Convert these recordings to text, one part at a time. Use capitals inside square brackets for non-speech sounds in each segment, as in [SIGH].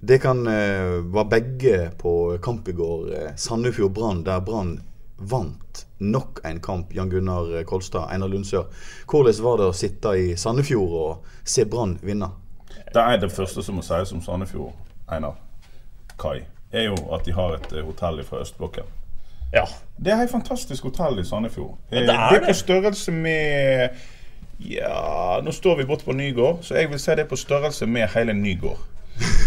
Det kan eh, være begge på kamp i går. Eh, Sandefjord Brann, der Brann vant nok en kamp. Jan Gunnar eh, Kolstad, Einar Lundsør. Hvordan var det å sitte i Sandefjord og se Brann vinne? Det er det første som må sies om Sandefjord, Einar Kai, er jo at de har et hotell fra østblokken. Ja. Det er et fantastisk hotell i Sandefjord. Ja, det er det er på det. størrelse med Ja, nå står vi borte på Nygård, så jeg vil si det er på størrelse med hele Nygård.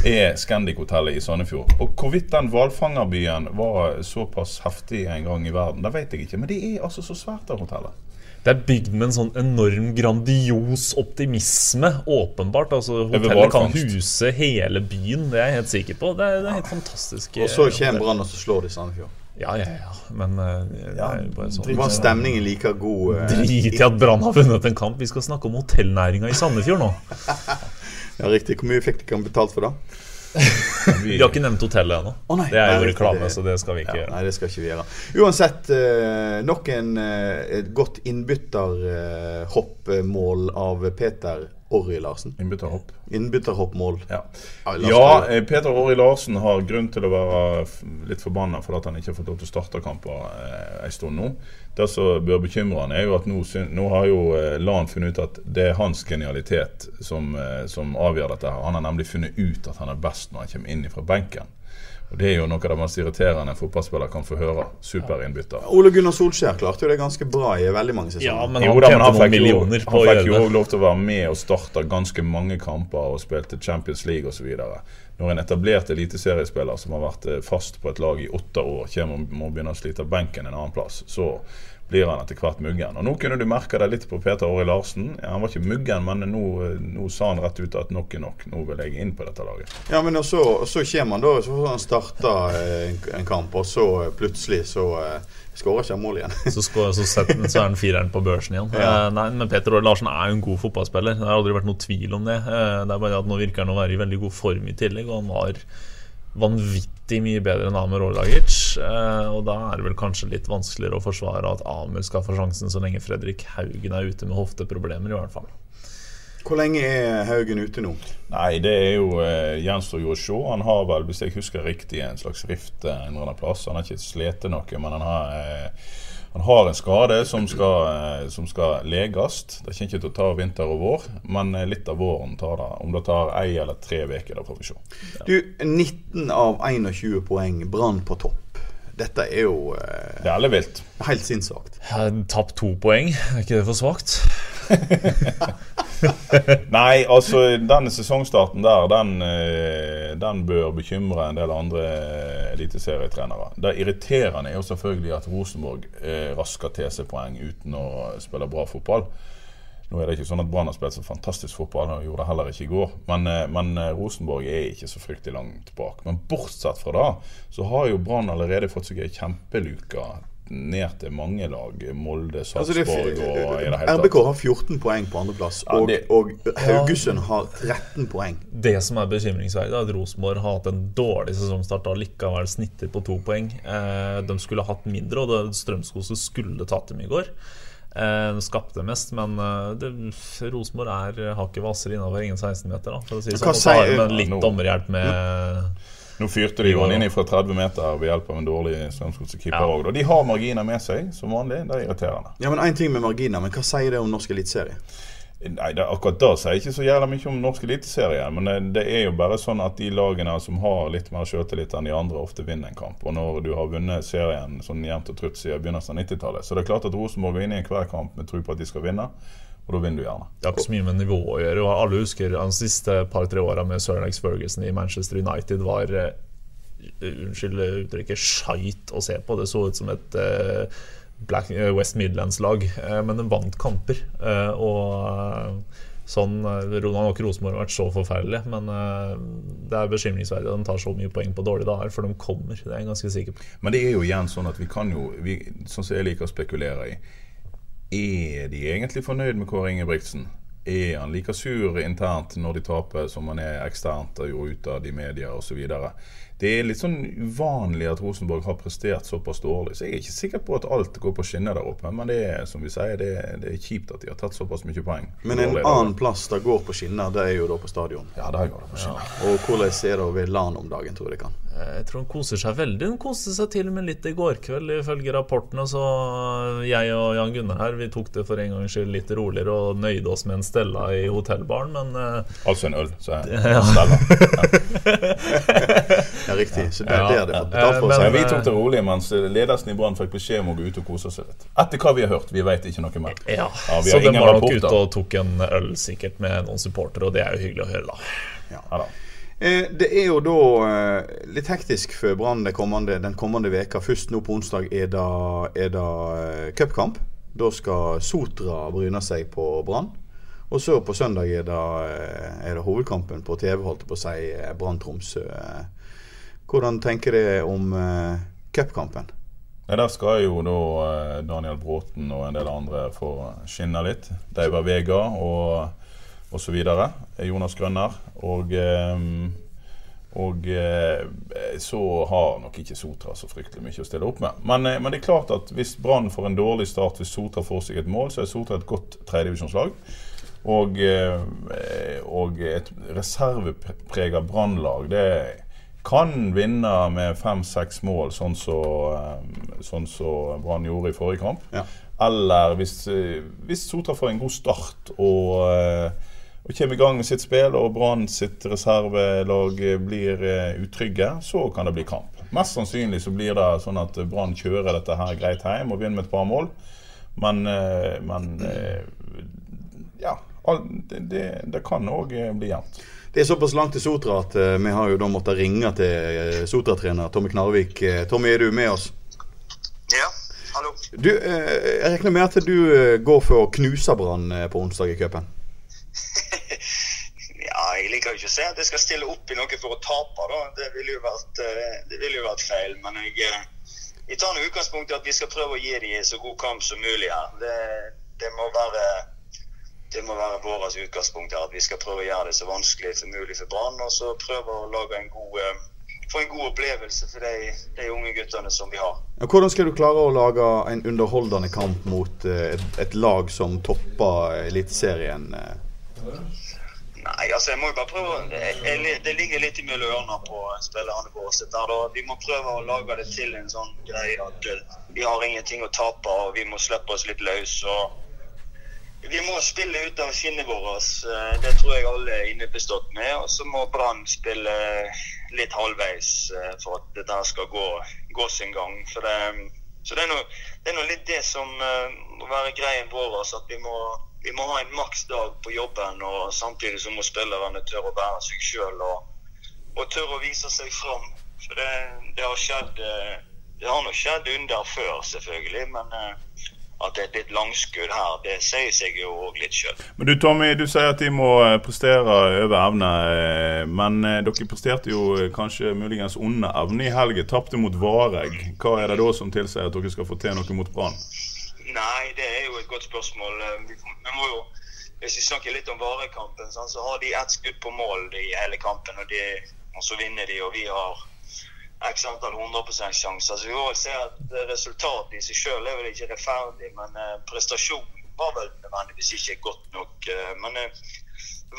Er Scandic-hotellet i Sandefjord. Og hvorvidt den hvalfangerbyen var såpass heftig en gang i verden, det vet jeg ikke. Men det er altså så svært, det hotellet. Det er bygd med en sånn enorm grandios optimisme, åpenbart. Altså, hotellet kan huse hele byen, det er jeg helt sikker på. Det er, det er helt fantastisk. Og så eh, kommer brannen, og så slår de Sandefjord. Ja, ja, ja. Men eh, bare sånn. Var stemningen like god? eh, Drit i at Brann har vunnet en kamp. Vi skal snakke om hotellnæringa i Sandefjord nå. [LAUGHS] Ja, riktig. Hvor mye fikk dere betalt for det? [LAUGHS] Vi har ikke nevnt hotellet ennå. Oh. Det er jo reklame, så det skal vi ikke Ja, gjøre. nei, det skal ikke vi gjøre. Uansett, eh, nok en eh, et godt innbytterhoppmål av Peter Orry Larsen. Innbytterhopp. Innbytterhoppmål. Ja, Ja, eh, Peter Åri Larsen har grunn til å være litt forbanna for at han ikke har fått lov til å starte kamper eh, en stund nå. Det som bør bekymre han er jo at nå, nå har jo eh, Lan funnet ut at det er hans genialitet som, eh, som avgjør dette. her. Han har nemlig funnet ut at han er best når han kommer inn fra benken. Og Det er jo noe av det mest irriterende en fotballspiller kan få høre. Superinnbytter. Ole Gunnar Solskjær klarte jo det ganske bra i veldig mange sesonger. Ja, men Jo han da, men han fikk jo, på han fikk jo lov til å være med og starte ganske mange kamper og spilte Champions League osv. Når en etablert eliteseriespiller som har vært eh, fast på et lag i åtte år, kommer og må begynne å slite benken en annen plass, så blir han etter hvert muggen. Og Nå kunne du merke det litt på Peter Åri Larsen. Ja, han var ikke muggen, men nå, eh, nå sa han rett ut at nok er nok. Nå vil jeg inn på dette laget. Ja, men og så, så kommer han da, så får han starta eh, en, en kamp, og så eh, plutselig så uh, skårer ikke han mål igjen. Så, skal, så, setten, så er han [LAUGHS] fireren på børsen igjen. Ja. Eh, nei, men Peter Åre Larsen er jo en god fotballspiller. Det har aldri vært noe tvil om det. Eh, det er bare at Nå virker han å være i veldig god form i tillegg, og han var vanvittig mye bedre enn Amer Orlagic. Eh, og da er det vel kanskje litt vanskeligere å forsvare at Amer skal få sjansen så lenge Fredrik Haugen er ute med hofteproblemer, i hvert fall. Hvor lenge er Haugen ute nå? Nei, det er jo eh, gjenstår jo å se. Han har vel, hvis jeg husker riktig, en slags rift eh, en eller annen plass. Han har ikke slitt noe, men han har, eh, han har en skade som skal, eh, som skal leges. Det kommer ikke til å ta vinter og vår, men eh, litt av våren tar det. Om det tar ei eller tre uker, det får vi se. Du, 19 av 21 poeng, Brann på topp. Dette er jo eh, Det er ellevilt. helt sinnssvakt. Tapt to poeng, er ikke det for svakt? [LAUGHS] [LAUGHS] Nei, altså den sesongstarten der, den, eh, den bør bekymre en del andre eh, eliteserietrenere. Det irriterende er jo selvfølgelig at Rosenborg eh, rasker til seg poeng uten å spille bra fotball. Nå er det ikke sånn at Brann har spilt så fantastisk fotball, og gjorde det heller ikke i går. Men, men Rosenborg er ikke så fryktelig langt bak. Men bortsett fra det, så har jo Brann allerede fått seg ei kjempeluke ned til mange lag. Molde, Altså, og i det hele tatt. RBK har 14 poeng på andreplass, Ja, og, det- og Haugesund har 13 poeng. Det som er bekymringsverdig, er at Rosenborg har hatt en dårlig sesongstart og likevel snitter på to poeng. Eh, de skulle hatt mindre, og Strømskose skulle tatt dem i går. Eh, skapte mest, men eh, det, Rosenborg er hakket hvassere innover egen 16-meter. For å si sånn. Og så har sier- de en litt Ja, dommerhjelp med Nå fyrte de jo han inn fra 30 meter ved hjelp av en dårlig Strømsgodset-keeper òg. De har marginer med seg, som vanlig. Det er irriterende. Ja, men Én ting med marginer, men hva sier det om norsk eliteserie? Nei, det, akkurat det sier jeg ikke så jævla mye om norsk eliteserie. Men det, det er jo bare sånn at de lagene som har litt mer sjøltillit enn de andre, ofte vinner en kamp. Og når du har vunnet serien sånn jevnt og trutt siden begynnelsen av 90-tallet, så det er klart at Rosenborg går inn i enhver kamp med tro på at de skal vinne, og da vinner du gjerne. Det har ikke så mye med nivå å gjøre. og Alle husker de siste par-tre åra med Søren Alex Ferguson i Manchester United var eh, Unnskyld uttrykket skeit å se på. Det så ut som et eh, Black, eh, West Midlands-lag, men de vant kamper. og Sånn, Ronald og Rosenborg har vært så forferdelig, men det er bekymringsverdig at de tar så mye poeng på dårlige dager, for de kommer. Det er jeg ganske sikker på. Men det er jo igjen sånn at vi kan jo, vi, sånn som jeg liker å spekulere i Er de egentlig fornøyd med Kåre Ingebrigtsen? Er han like sur internt når de taper som han er eksternt og ute av de media osv.? Det er litt sånn uvanlig at Rosenborg har prestert såpass dårlig. Så jeg er ikke sikker på at alt går på skinner der oppe. Men det er som vi sier, det, det er kjipt at de har tatt såpass mye poeng. Men en annen plass det går på skinner, det er jo da på stadion. Ja, der går det på skinner. Ja. Og hvordan er det ved LAN om dagen, tror jeg kan? Jeg tror han koser seg veldig. Han koste seg til og med litt i går kveld, ifølge rapportene. Så jeg og Jan Gunnar her, vi tok det for en gangs skyld litt roligere og nøyde oss med en Stella i hotellbaren, men uh, Altså en øl, så jeg. [LAUGHS] Ja. Stella. ja, [LAUGHS] riktig. Så det er det fått betalt for seg. Vi tok det rolig, mens ledelsen i Brann fikk beskjed om å gå ut og kose seg litt. Etter hva vi har hørt. Vi vet ikke noe mer. Ja, ja Så de var nok ute og tok en øl sikkert med noen supportere, og det er jo hyggelig å høre, da. Ja. ja da. Eh, det er jo da eh, litt hektisk for Brann den kommende, den kommende veka. Først nå på onsdag er det, er det eh, cupkamp. Da skal Sotra bryne seg på Brann. Og så på søndag er det, er det hovedkampen på TV, holdt jeg på å si, Brann-Tromsø. Hvordan tenker dere om cupkampen? Ja, der skal jo da Daniel Bråten og en del andre få skinne litt. Deiva Vega og osv. Jonas Grønner. Og, um, og uh, så har nok ikke Sotra så fryktelig mye å stille opp med. Men, uh, men det er klart at hvis Brann får en dårlig start, hvis Sotra får seg et mål, så er Sotra et godt tredjedivisjonslag. Og, og et reserveprega Brannlag, det kan vinne med fem-seks mål, sånn som sånn så Brann gjorde i forrige kamp. Ja. Eller hvis, hvis Sotra får en god start og og kommer i gang med sitt spill, og Brann sitt reservelag blir utrygge, så kan det bli kamp. Mest sannsynlig så blir det sånn at Brann kjører dette her greit hjem og vinner med et par mål. Men, men ja. Det, det, det kan òg bli jevnt. Det er såpass langt til Sotra at vi har jo da måttet ringe til Sotra-trener Tommy Knarvik. Tommy, er du med oss? Ja, hallo. Du, jeg regner med at du går for å knuse Brann på onsdag i cupen? [LAUGHS] ja, jeg liker ikke å si at jeg skal stille opp i noe for å tape. da. Det ville jo eh, vil jo vært feil. Men jeg, eh, jeg tar noe utgangspunkt i at vi skal prøve å gi dem så god kamp som mulig her. Det, være det må være vårt utgangspunkt her, at vi skal prøve å gjøre det så vanskelig som mulig for Brann. Og så prøve å lage en god, eh, få en god opplevelse for de, de, unge guttene som vi har. Hvordan skal du klare å lage en underholdende kamp mot et, et lag som topper Eliteserien? Nei, altså jeg må jo bare prøve jeg, Det ligger litt mellom ørene på spillerne våre. Vi må prøve å lage det til en sånn greie at eh, vi har ingenting å tape og vi må slippe oss litt løs. og Vi må spille ut av skinnet vårt. Eh, det tror jeg alle er innebestått med. Og så må Brann spille litt halvveis eh, for at dette skal gå, gå sin gang. For det, så det er, noe, litt det som må være greien vår. At vi må vi må ha en maksdag på jobben, og samtidig så må spillerne tørre å være seg sjøl og, og, tørre å vise seg fram. For det, det, har skjedd eh, Det har nå skjedd under før, selvfølgelig, men eh, at det et litt langskudd her, det sier seg jo òg litt sjøl. Men du Tommy, du sier at de må eh, prestere over evne. Men dere presterte jo kanskje muligens under evne i helgen. Tapte mot Vareg. Hva er det da som tilsier at dere skal få til noe mot Brann? Nei, det er jo et godt spørsmål. Eh, vi, må jo, Hvis vi snakker litt om varekampen, så har de ett skudd på mål i hele kampen. Og, de, og så vinner de, og vi har x antall 100 sjanser. Så vi må se at resultatet i seg sjøl er vel ikke rettferdig, men uh, prestasjonen var vel nødvendigvis ikke godt nok. Uh, men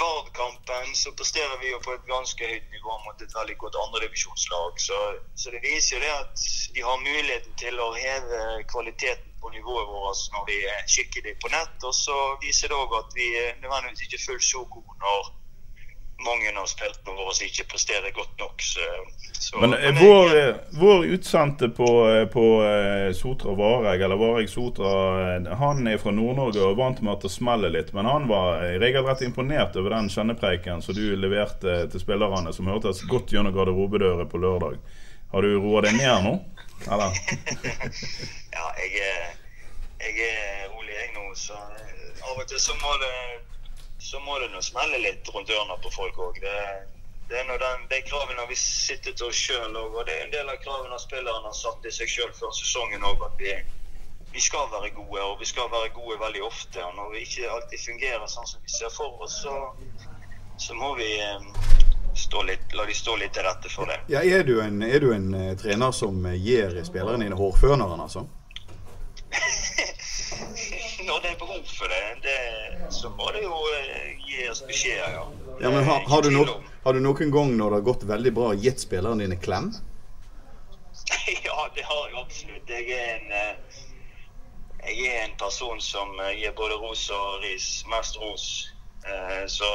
Vard-kampen så presterer vi jo på et ganske høyt nivå mot et veldig godt andredivisjonslag. Så, så det viser jo det at vi har muligheten til å heve kvaliteten på nivået vårt når vi kikker det på nett. Og så viser det òg at vi er nødvendigvis ikke fullt så gode når mange av spillerne våre ikke presterer godt nok. Så, så, men, men eh, vår, jeg, eh, vår, utsendte på, eh, på Sotra Vareg, eller Vareg Sotra, han er fra Nord-Norge og vant med at det smeller litt. Men han var regelrett imponert over den kjennepreiken som du leverte til spillerne, som hørtes godt gjennom garderobedøra på lørdag. Har du roa deg ned nå? Eller? [LAUGHS] ja, jeg, jeg, er rolig, jeg nå. Så av og til så må det så må det nå smelle litt rundt ørene på folk òg. Det, det er nå de kravene vi sitter til oss sjøl òg, og det er en del av kravene spillerne har satt i seg sjøl før sesongen òg. At vi, vi skal være gode, og vi skal være gode veldig ofte. Og når vi ikke alltid fungerer sånn som vi ser for oss, så, så må vi stå litt, la de stå litt til rette for det. Ja, er du en, er du en eh, trener som eh, gir spillerne dine hårføneren, altså? [LAUGHS] Når det er behov for det, det så må det jo eh, gi oss beskjeder, ja. Ja, men har, har, du tvil no, har du noen gang når det har gått veldig bra, gitt spillerne dine klem? [LAUGHS] Ja, det har jeg absolutt. Jeg er en, eh, jeg er en person som eh, gir både ros og ris. Mest ros. Så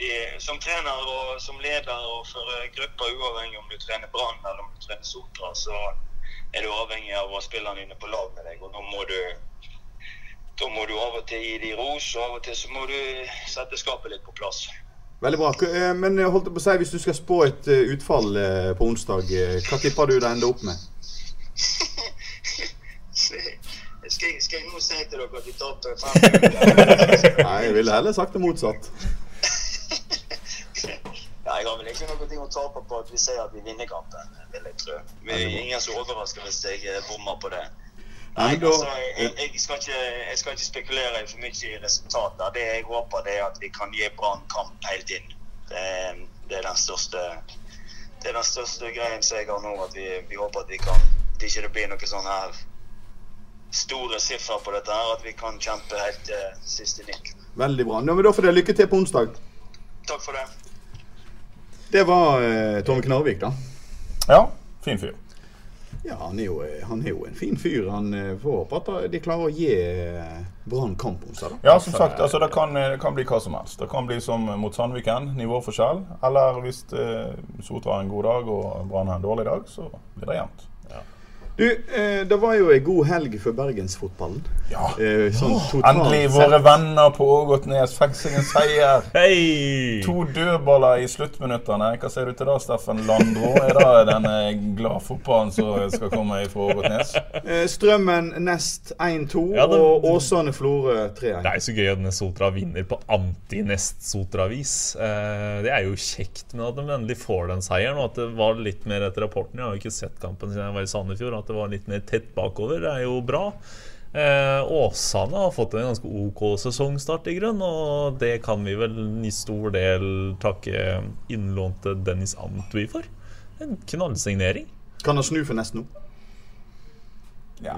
de, som trener og som leder og for grupper, uavhengig om du trener Brann eller om du trener Sotra, så er du avhengig av å ha spillerne dine på lag med deg. Og nå må du da må du av og til gi de ros, og av og til så må du sette skapet litt på plass. Veldig bra. Eh, Men jeg holdt på å si, hvis du skal spå et eh, utfall eh, på onsdag, eh, hva tipper du det ender opp med? [LAUGHS] Skal, jeg- skal jeg nå si til dere at vi taper fem [LAUGHS] Nei, jeg ville heller sagt det motsatt. [LAUGHS] Ja, jeg har vel ikke noe å tape på at vi sier at vi vinner kampen, vil jeg tro. Vi er ingen som overrasker hvis jeg eh, bommer på det. Nei, altså, jeg, jeg, skal ikke, jeg skal ikke spekulere for mye i resultater. Det jeg håper, det er at vi kan gi Brann kamp helt inn. Det, er- det er den største det er den største greien som jeg har nå. At vi, vi håper at vi kan At ikke det blir noe sånn her store siffer på dette her. At vi kan kjempe helt til siste nikk. Veldig bra. Nå, men Da får dere lykke til på onsdag. Takk for det. Det var eh, Tom Knarvik, da. Ja, fin fyr. Ja, han er, jo, eh, han er jo en fin fyr. Han eh, får håpe at de klarer å gi eh, Brann kamp onsdag. da. Ja, som sagt, altså, det, kan, det kan bli hva som helst. Det kan bli som mot Sandviken, nivåforskjell. Eller hvis eh, Sotra har en god dag og Brann har en dårlig dag, så blir det jevnt. Du, eh, det var jo ei god helg for bergensfotballen. Ja. Eh, sånn Endelig våre venner på Ågotnes fikk seg en seier. [LAUGHS] Hei! To dødballer i sluttminuttene. Hva sier du til det, Steffen Landro? Er det den glad fotballen som skal komme fra Ågotnes? Eh, Strømmen nest 1-2 Ja, det- og Åsane Florø 3-1. Det er så gøy at Nesotra Sotra vinner på anti-Nest-Sotra-vis. Eh, det er jo kjekt, men at de endelig får den seieren. Og at det var litt mer etter rapporten. Jeg har jo ikke sett kampen siden jeg var i Sandefjord. At det var litt mer tett bakover, det er jo bra. Eh, Åsane har fått en ganske OK sesongstart, i grunn, og det kan vi vel i stor del takke innlånte Dennis Antwi for. En knallsignering. Kan han snu for nesten nå? Ja.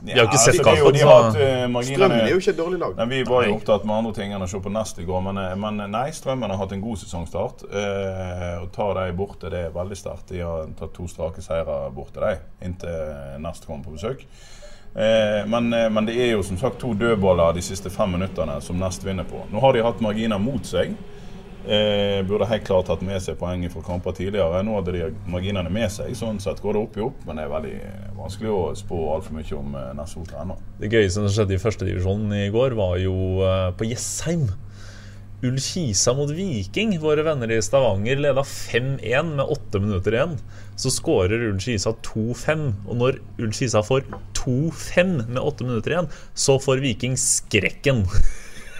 Vi har jo ikke sett altså, kampen, de har eh, Strømmen er jo ikke et dårlig lag. Nei, vi var jo opptatt med andre ting enn å se på Nest i går. Men, eh, men nei, Strømmen har hatt en god sesongstart. Eh, å ta dem borte, det er veldig sterkt. De har tatt to strake seire borte, de, inntil Nest kommer på besøk. Eh, men, eh, men det er jo som sagt to dødballer de siste fem minuttene som Nest vinner på. Nå har de hatt marginer mot seg. Eh, burde helt klart tatt med seg poenget fra kamper tidligere. Nå hadde de marginene med seg. Sånn sett går det opp i opp, men det er veldig eh, vanskelig å spå altfor mye om eh, Nest Sotra ennå. Det gøyeste som skjedde i førstedivisjonen i går, var jo eh, på Jessheim. Ullkisa mot Viking. Våre venner i Stavanger leda 5-1 med åtte minutter igjen. Så skårer Ullkisa 2-5. Og når Ullkisa får 2-5 med åtte minutter igjen, så får Viking skrekken. [LAUGHS]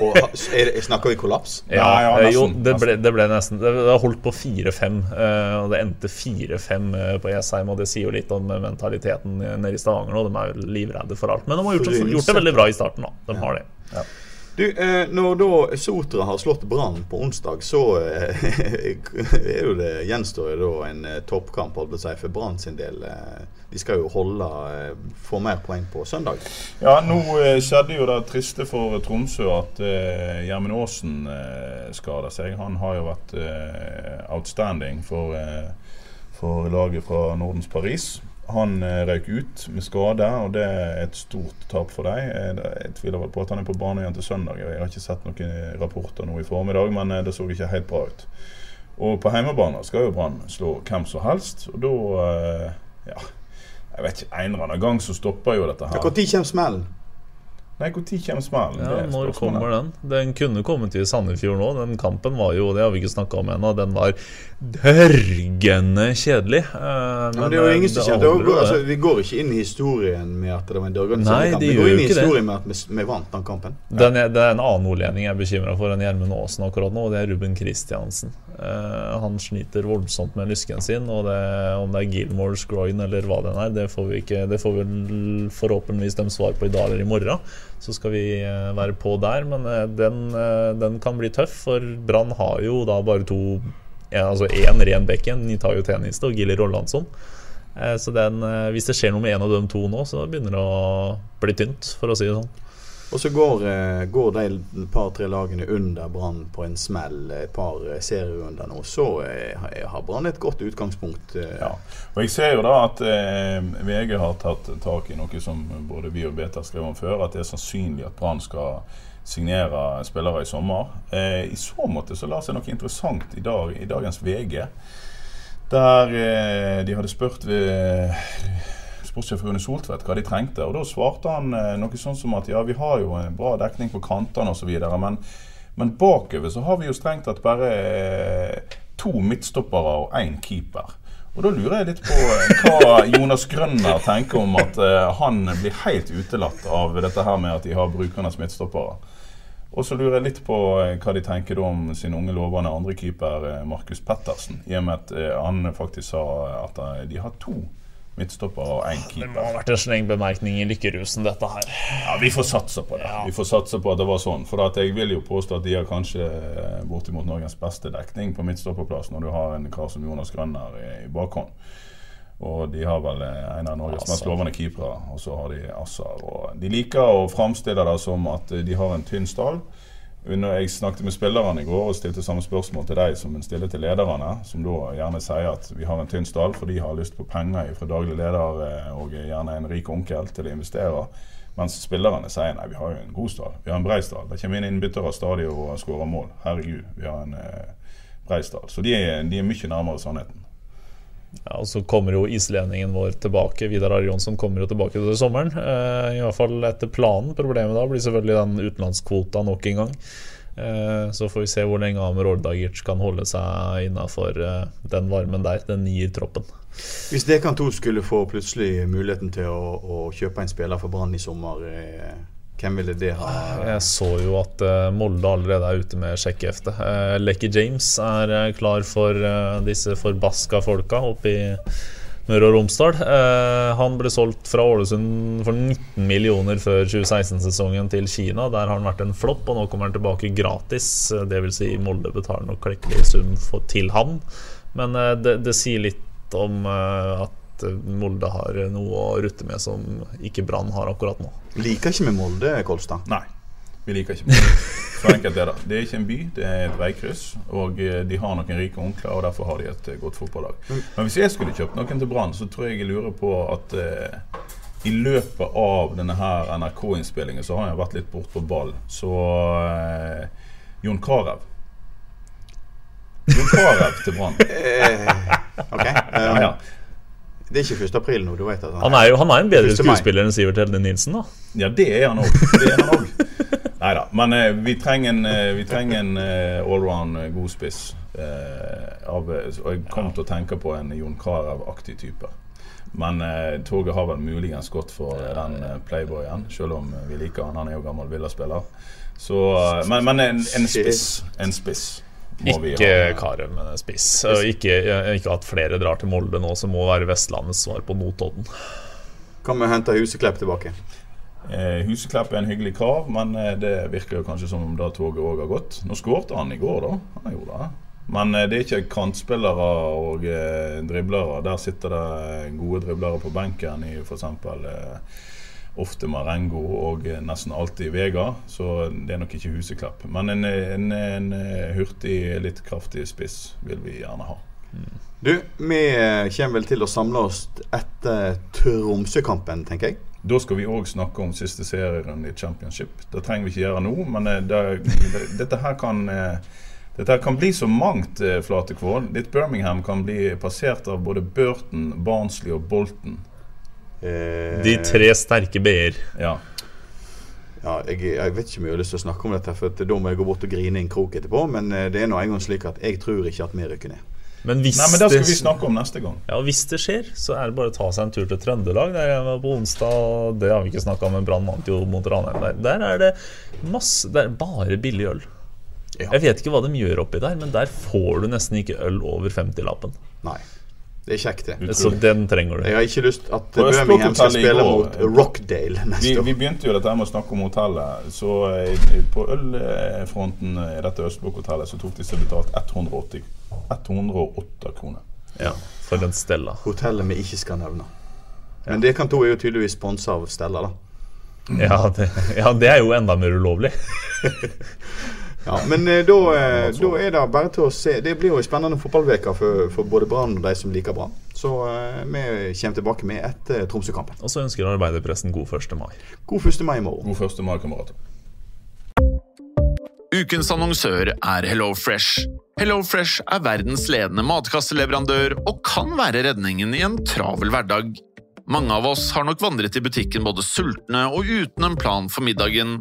Og er snakker vi kollaps? Ja, ja, eh, jo, det ble, det ble nesten Det det har holdt på 4-5, eh, og det endte 4-5 eh, på Jessheim. Og det sier jo litt om mentaliteten nede i Stavanger nå. De er jo livredde for alt. Men de har gjort, det- gjort det veldig bra i starten, da. De har det. Du, eh, Når da Sotra har slått Brann på onsdag, så eh, [LAUGHS] er jo det, gjenstår jo da en eh, toppkamp si, for Brann sin del. Eh, de skal jo holde eh, få mer poeng på søndag. Ja, nå eh, skjedde jo det triste for Tromsø at Gjermund Aasen eh, skada seg. Han har jo vært outstanding for, for laget fra Nordens Paris. Han eh, røyk ut med skade, og det er et stort tap for dem. Eh, Jeg tviler vel på at han er på banen igjen til søndag. Jeg har ikke sett noen rapporter nå i formiddag, men eh, det så ikke helt bra ut. Og på hjemmebane skal jo Brann slå hvem som helst, og da Ja, jeg vet ikke. En eller annen gang så stopper jo dette her. Når kommer smellen? Nei, når kommer smellen? Ja, Det når kommer den? Den kunne kommet i Sandefjord nå. Den kampen var jo, det har vi ikke snakka om ennå, den var dørgende kjedelig. Men, men det er jo eh, ingen som det kjenner det. går jo Altså, vi går ikke inn i historien med at det var en dørgende Nei, kamp. Vi går inn i historien det. med at vi, vi vant den kampen. Den er, det er en annen nordlending jeg er bekymra for enn Gjermund Aasen akkurat nå, og det er Ruben Kristiansen. Uh, han sliter voldsomt med lysken sin, og det, om det er Gilmores groin eller hva den er, det får vi ikke Det får vi forhåpentligvis dem svar på i dag eller i morgen. Så skal vi eh, være på der, men eh, den, eh, den kan bli tøff, for Brann har jo da bare to ja, Altså én ren bekken, Nitayo Teniste og Gilly Rollandsson. Eh, Så den, hvis det skjer noe med en av de to nå, så begynner det å bli tynt, for å si det sånn. Og så går, eh, går de par-tre lagene under Brann på en smell et par eh, serierunder nå. Så eh, har- har Brann et godt utgangspunkt. eh. Ja. Og jeg ser jo da at eh, VG har tatt tak i noe som både vi og Beta skrev om før, at det er sannsynlig at Brann skal signere spillere i sommer. Eh, I så måte så la seg noe interessant i, dag, i dagens VG. Der eh, de hadde spurt ved sportssjef Rune Soltvedt hva de trengte. Og da svarte han eh, noe sånn som at ja, vi har jo en bra dekning på kantene osv., men, men bakover så har vi jo strengt tatt bare eh, to midtstoppere og én keeper. Og da lurer jeg litt på eh, hva Jonas Grønner tenker om at eh, han blir helt utelatt av dette her med at de har brukernes midtstoppere. Og så lurer jeg litt på eh, hva de tenker da om sin unge lovende andrekeeper eh, Markus Pettersen. I og med at eh, han faktisk sa at eh, de har to midtstoppere og én Det må ha vært en sleng bemerkning i lykkerusen, dette her. Ja, Vi får satse på det. Vi får satse på at det var sånn. For jeg vil jo påstå at de har kanskje eh, bortimot Norges beste dekning på midtstopperplass når du har en kar som Jonas Grønner i, i bakhånd. Og de har vel eh, en av Norges mest lovende keepere, og så har de Assar. Og de liker å framstille det som at eh, de har en tynn stall. Når jeg snakket med spillerne i går og stilte samme spørsmål til deg som en stiller til lederne, som da gjerne sier at vi har en tynn stall, for de har lyst på penger fra daglig leder eh, og gjerne en rik onkel til å investere. Mens spillerne sier nei, vi har jo en god stall. Vi har en brei stall. Det kommer inn innbyttere stadig og skårer mål. Herregud, vi har en eh, brei stall. Så de er, de er mye nærmere sannheten. Ja, og Så kommer jo islendingen vår tilbake. Vidar Arjonsson kommer jo tilbake til sommeren. Eh, I hvert fall etter planen. Problemet da blir selvfølgelig den utenlandskvota nok en gang. Eh, så får vi se hvor lenge Amer Ordagic kan holde seg innafor eh, den varmen der. Den gir troppen. Hvis Dekan 2 skulle få plutselig muligheten til å, å kjøpe en spiller for Brann i sommer, hvem ville det ha? Jeg så jo at eh, Molde allerede er ute med sjekkehefte. Uh, Lecky James er eh, klar for eh, disse forbaska folka oppe i Møre og Romsdal. Eh, han ble solgt fra Ålesund for 19 millioner før 2016-sesongen til Kina. Der har han vært en flopp, og nå kommer han tilbake gratis. Dvs. Si Molde betaler nok klekkelig sum til han. Men eh, det, det sier litt om eh, at eh, Molde har noe å rutte med som ikke Brann har akkurat nå. Liker ikke med Molde, Kolstad. Nei, vi liker ikke Molde. Så enkelt er det. Det er ikke en by, det er et veikryss. Og eh, de har noen rike onkler, og derfor har de et eh, godt fotballag. Men hvis jeg skulle kjøpt noen til Brann, så tror jeg jeg lurer på at eh, i løpet av denne her NRK-innspillingen så har jeg vært litt bort på ball. Så eh, Jon Carew. Jon Carew til Brann. Ok. Ja, ja. Det er ikke 1. april nå, du vet at Han er jo han er en bedre skuespiller enn Sivert Helde Nilsen, da. Ja, det er han òg. Nei da. Men eh, vi trenger en, eh, vi trenger en eh, allround eh, god spiss. Eh, av, eh, og jeg kom til å tenke på en Jon Carew-aktig type. Men eh, toget har vel muligens gått for eh, den eh, playboyen, selv om vi liker han. Han er jo gammel Villa-spiller. Så, eh, men men en, en spiss. En spiss Ikke Karem men spiss. Og ikke, ikke at flere drar til Molde nå, som må være Vestlandets svar på Notodden. Kan vi hente Huseklepp tilbake? Eh, Huseklepp er en hyggelig kar, men eh, det virker jo kanskje som om da toget òg har gått. Nå skårte han i går, da. Han gjorde det. Men eh, det er ikke kantspillere og eh, driblere. Der sitter det gode driblere på benken i f.eks. Ofte Marengo og eh, nesten alltid Vega, så det er nok ikke Huseklapp. Men en, en, en eh, hurtig, litt kraftig spiss vil vi gjerne ha. Du, vi kommer vel til å samle oss etter Tromsø-kampen, tenker jeg. Da skal vi òg snakke om siste serierunde i Championship. Det trenger vi ikke gjøre nå, men eh, det, det, dette her kan dette kan bli så mangt, Flatekvål. Ditt Birmingham kan bli passert av både Burton, Barnsley og Bolton. Eh, De tre sterke b-er. Ja. ja, jeg, jeg vet ikke om jeg har lyst til å snakke om dette, for da må jeg gå bort og grine i en krok etterpå. Men eh, det er nå engang slik at jeg tror ikke at vi rykker ned. Men hvis, Nei, men Det skal vi snakke om neste gang. ja, hvis det skjer, så er det bare å ta seg en tur til Trøndelag. Der jeg var på onsdag, det har vi ikke snakka om, men Brann vant jo mot Ranheim der. Der er det masse Det er bare billig øl. Ja. Jeg vet ikke hva de gjør oppi der, men der får du nesten ikke øl over 50-lappen. Nei. Det er kjekt, det. Så den trenger du. Jeg har ikke lyst at Birmingham skal spille går- mot Rockdale Vi, neste år. vi begynte jo dette med å snakke om hotellet. Så eh, på ølfronten i dette Østblokk-hotellet så tok de seg betalt 180 108 kroner. Ja, for den Stella. Hotellet vi ikke skal nevne. Men det kan to er jo tydeligvis sponsa av Stella, da. Ja det, ja, det er jo enda mer ulovlig. [LAUGHS] Ja, men eh, da, eh, da er det bare til å se. Det blir jo en spennende fotballuke for, for både Brann og de som liker Brann. Så eh, vi kommer tilbake med etter Tromsø-kampen. Og så ønsker arbeiderpressen god 1. mai. God 1. mai i morgen. God 1. mai, kamerater. Ukens annonsør er HelloFresh. HelloFresh er verdens ledende matkasseleverandør og kan være redningen i en travel hverdag. Mange av oss har nok vandret i butikken både sultne og uten en plan for middagen,